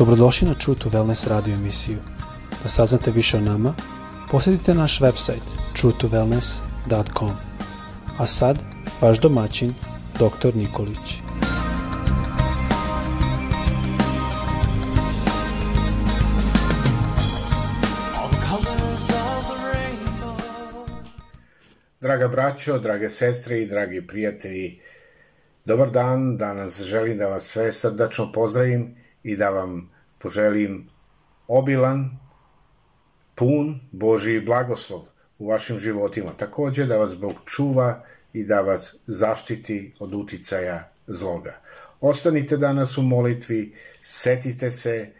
Dobrodošli na True to Wellness radio emisiju. Da saznate više o nama, posjetite naš website truetowellness.com. A sad, vaš domaćin, dr. Nikolić. Draga braćo, drage sestre i dragi prijatelji, dobar dan. Danas želim da vas sve srdačno pozdravim i da vam poželim obilan, pun Božji blagoslov u vašim životima. Takođe da vas Bog čuva i da vas zaštiti od uticaja zloga. Ostanite danas u molitvi, setite se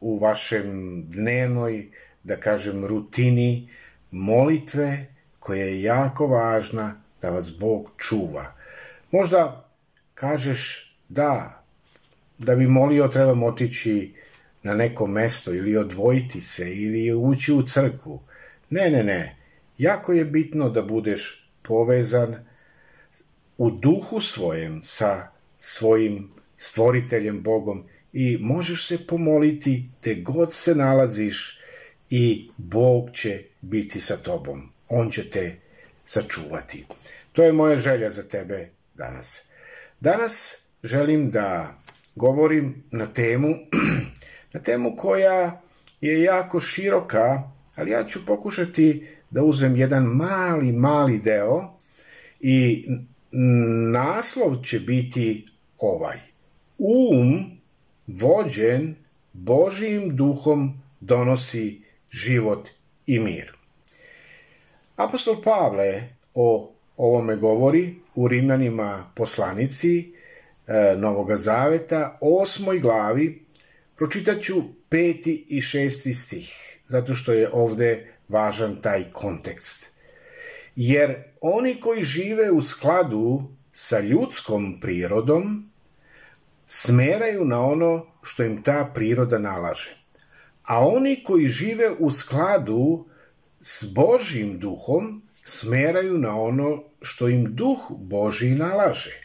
u vašem dnevnoj, da kažem, rutini molitve koja je jako važna da vas Bog čuva. Možda kažeš da, da bi molio trebam otići na neko mesto ili odvojiti se ili ući u crkvu. Ne, ne, ne. Jako je bitno da budeš povezan u duhu svojem sa svojim stvoriteljem Bogom i možeš se pomoliti te god se nalaziš i Bog će biti sa tobom. On će te sačuvati. To je moja želja za tebe danas. Danas želim da govorim na temu, na temu koja je jako široka, ali ja ću pokušati da uzmem jedan mali, mali deo i naslov će biti ovaj. Um vođen Božijim duhom donosi život i mir. Apostol Pavle o ovome govori u Rimljanima poslanici e, Novoga Zaveta, osmoj glavi, pročitaću peti i šesti stih, zato što je ovde važan taj kontekst. Jer oni koji žive u skladu sa ljudskom prirodom, smeraju na ono što im ta priroda nalaže. A oni koji žive u skladu s Božjim duhom, smeraju na ono što im duh Božji nalaže.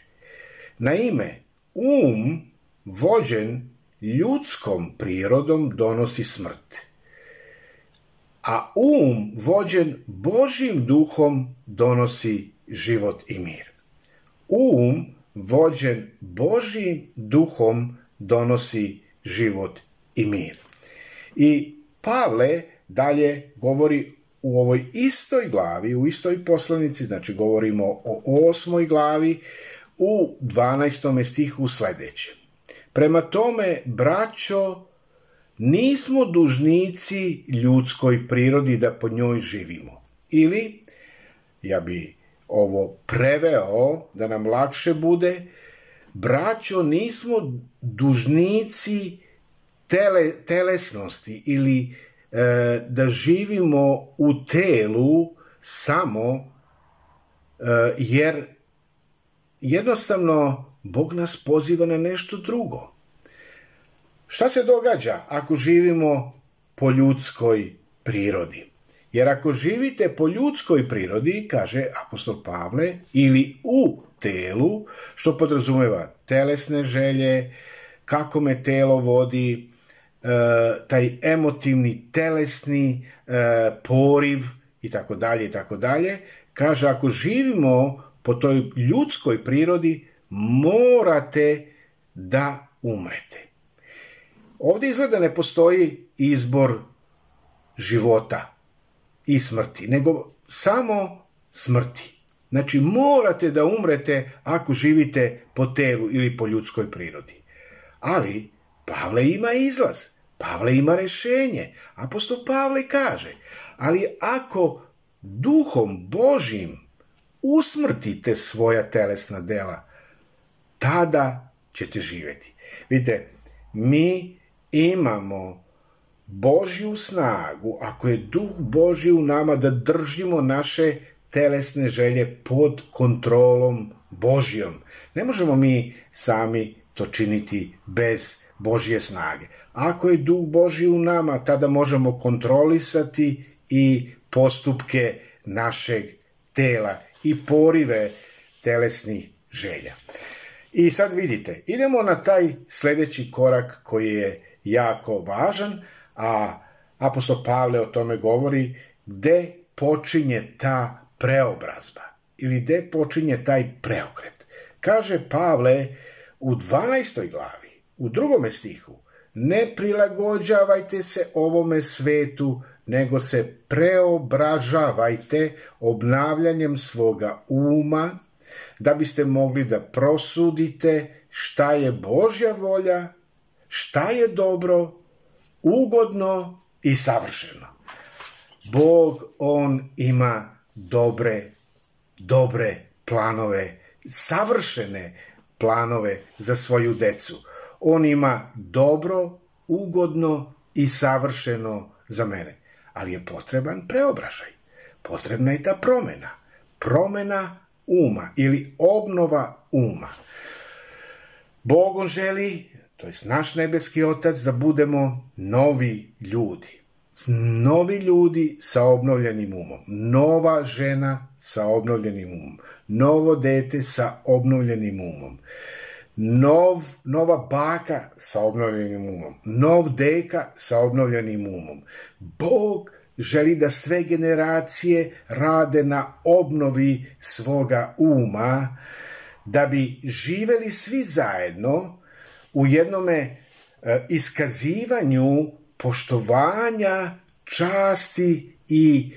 Naime, um vođen ljudskom prirodom donosi smrt. A um vođen Božjim duhom donosi život i mir. Um vođen Božjim duhom donosi život i mir. I Pavle dalje govori u ovoj istoj glavi, u istoj poslanici, znači govorimo o osmoj glavi, u 12. stihu sledeće. Prema tome, braćo, nismo dužnici ljudskoj prirodi da po njoj živimo. Ili, ja bi ovo preveo da nam lakše bude, braćo, nismo dužnici tele, telesnosti ili e, da živimo u telu samo e, jer jednostavno Bog nas poziva na nešto drugo. Šta se događa ako živimo po ljudskoj prirodi? Jer ako živite po ljudskoj prirodi, kaže apostol Pavle, ili u telu, što podrazumeva telesne želje, kako me telo vodi, e, taj emotivni, telesni e, poriv i tako dalje i tako dalje, kaže ako živimo po toj ljudskoj prirodi, morate da umrete. Ovde izgleda ne postoji izbor života i smrti, nego samo smrti. Znači, morate da umrete ako živite po telu ili po ljudskoj prirodi. Ali, Pavle ima izlaz, Pavle ima rešenje. Apostol Pavle kaže, ali ako duhom Božim usmrtite svoja telesna dela, tada ćete živeti. Vidite, mi imamo Božju snagu, ako je duh Božji u nama, da držimo naše telesne želje pod kontrolom Božjom. Ne možemo mi sami to činiti bez Božje snage. Ako je duh Božji u nama, tada možemo kontrolisati i postupke našeg tela i porive telesnih želja. I sad vidite, idemo na taj sledeći korak koji je jako važan, a apostol Pavle o tome govori gde počinje ta preobrazba ili gde počinje taj preokret. Kaže Pavle u 12. glavi, u drugome stihu, ne prilagođavajte se ovome svetu, nego se preobražavajte obnavljanjem svoga uma, da biste mogli da prosudite šta je Božja volja, šta je dobro, ugodno i savršeno. Bog, On ima dobre, dobre planove, savršene planove za svoju decu. On ima dobro, ugodno i savršeno za mene. Ali je potreban preobražaj. Potrebna je ta promena. Promena uma ili obnova uma. Bog on želi, to je naš nebeski otac, da budemo novi ljudi. Novi ljudi sa obnovljenim umom. Nova žena sa obnovljenim umom. Novo dete sa obnovljenim umom. Nov, nova baka sa obnovljenim umom. Nov deka sa obnovljenim umom. Bog želi da sve generacije rade na obnovi svoga uma, da bi živeli svi zajedno u jednome e, iskazivanju poštovanja, časti i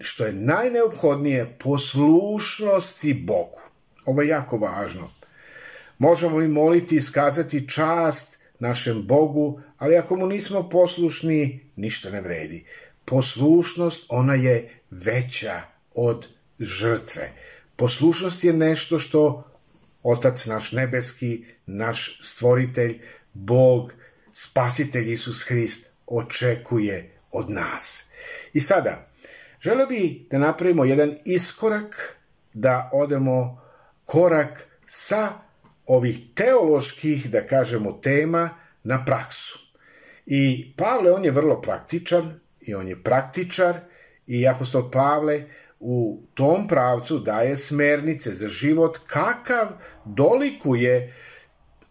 što je najneophodnije poslušnosti Bogu. Ovo je jako važno. Možemo i moliti i skazati čast našem Bogu, ali ako mu nismo poslušni, ništa ne vredi. Poslušnost, ona je veća od žrtve. Poslušnost je nešto što Otac naš nebeski, naš stvoritelj, Bog, spasitelj Isus Hrist očekuje od nas. I sada, želeo bi da napravimo jedan iskorak, da odemo korak sa ovih teoloških, da kažemo, tema na praksu. I Pavle, on je vrlo praktičan i on je praktičar i apostol Pavle u tom pravcu daje smernice za život kakav dolikuje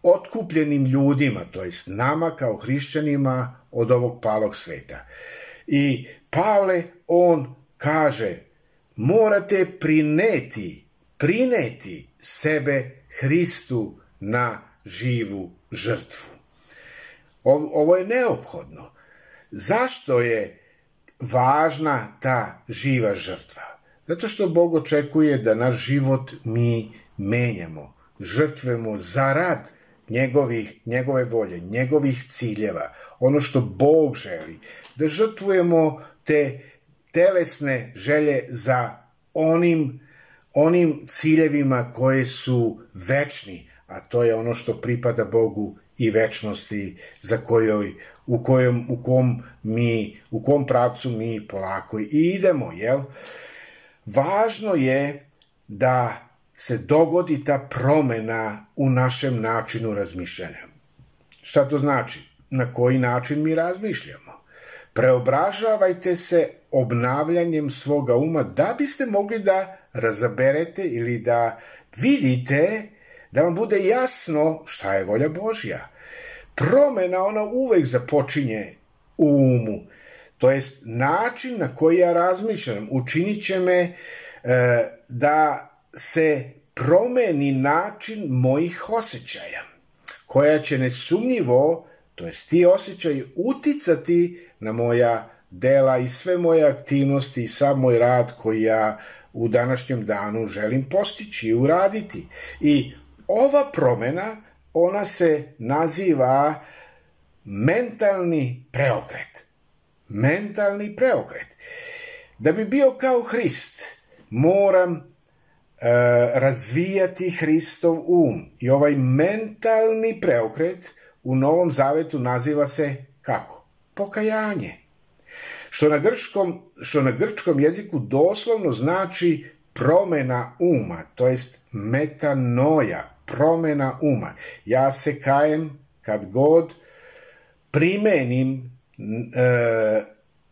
otkupljenim ljudima, to jest nama kao hrišćanima od ovog palog sveta. I Pavle, on kaže, morate prineti, prineti sebe Hristu na živu žrtvu. Ovo je neophodno. Zašto je važna ta živa žrtva? Zato što Bog očekuje da naš život mi menjamo, žrtvemo zarad njegovih, njegove volje, njegovih ciljeva, ono što Bog želi, da žrtvujemo te telesne želje za onim, onim ciljevima koje su večni, a to je ono što pripada Bogu i večnosti za kojoj u kojem u kom mi u kom pravcu mi polako i idemo, jel? Važno je da se dogodi ta promena u našem načinu razmišljanja. Šta to znači? Na koji način mi razmišljamo? Preobražavajte se obnavljanjem svoga uma da biste mogli da razaberete ili da vidite da vam bude jasno šta je volja Božja. Promena ona uvek započinje u umu. To jest način na koji ja razmišljam učinit će me e, da se promeni način mojih osjećaja, koja će nesumnjivo, to jest ti osjećaji, uticati na moja dela i sve moje aktivnosti i sam moj rad koji ja u današnjem danu želim postići i uraditi. I ova promena, ona se naziva mentalni preokret. Mentalni preokret. Da bi bio kao Hrist, moram E, razvijati Hristov um. I ovaj mentalni preokret u Novom Zavetu naziva se kako? Pokajanje. Što na, grčkom, što na grčkom jeziku doslovno znači promena uma, to jest metanoja, promena uma. Ja se kajem kad god primenim e,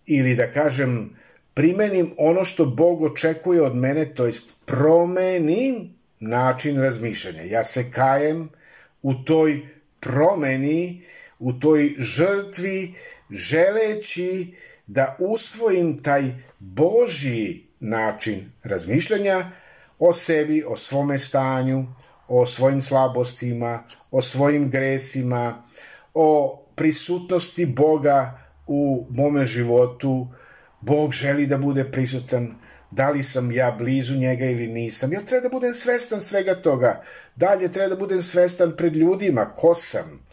ili da kažem primenim ono što Bog očekuje od mene, to jest promenim način razmišljanja. Ja se kajem u toj promeni u toj žrtvi želeći da usvojim taj Božji način razmišljanja o sebi, o svome stanju, o svojim slabostima, o svojim gresima, o prisutnosti Boga u mome životu. Bog želi da bude prisutan, da li sam ja blizu njega ili nisam. Ja treba da budem svestan svega toga. Dalje treba da budem svestan pred ljudima, ko sam,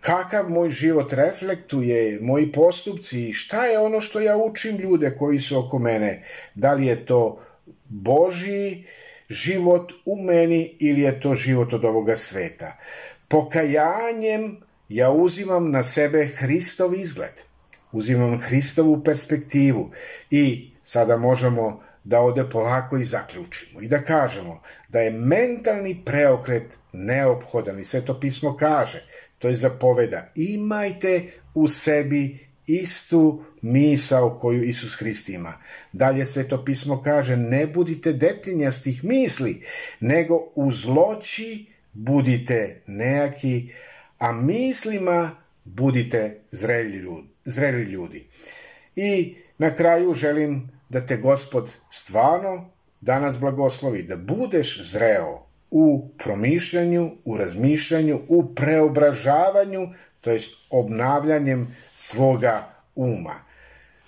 kakav moj život reflektuje, moji postupci, šta je ono što ja učim ljude koji su oko mene. Da li je to Božji život u meni ili je to život od ovoga sveta. Pokajanjem ja uzimam na sebe Hristov izgled, uzimam Hristovu perspektivu i sada možemo da ode polako i zaključimo i da kažemo da je mentalni preokret neophodan i sve to pismo kaže, to je zapoveda, imajte u sebi istu misao koju Isus Hrist ima. Dalje sveto pismo kaže, ne budite detinjastih misli, nego u zloći budite nejaki, a mislima budite zreli ljudi. Zreli ljudi. I na kraju želim da te gospod stvarno danas blagoslovi, da budeš zreo u promišljanju, u razmišljanju, u preobražavanju, to jest obnavljanjem svoga uma.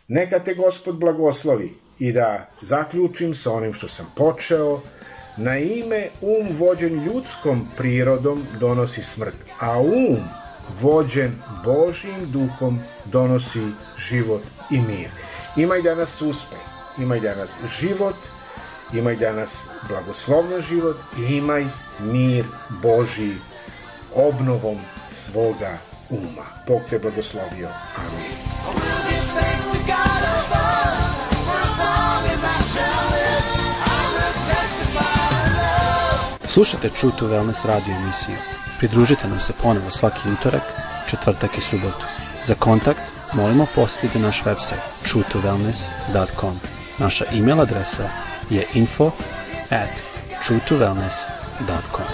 Neka te gospod blagoslovi i da zaključim sa onim što sam počeo, na ime um vođen ljudskom prirodom donosi smrt, a um vođen Božim duhom donosi život i mir. Imaj danas uspeh, imaj danas život, imaj danas blagoslovljen život i imaj mir Boži obnovom svoga uma. Bog te blagoslovio. Amin. Slušajte True to Wellness radio emisiju. Pridružite nam se ponovo svaki utorak, četvrtak i subotu. Za kontakt molimo posjetite naš website truetowellness.com. Naša e-mail adresa je info at truetowellness.com.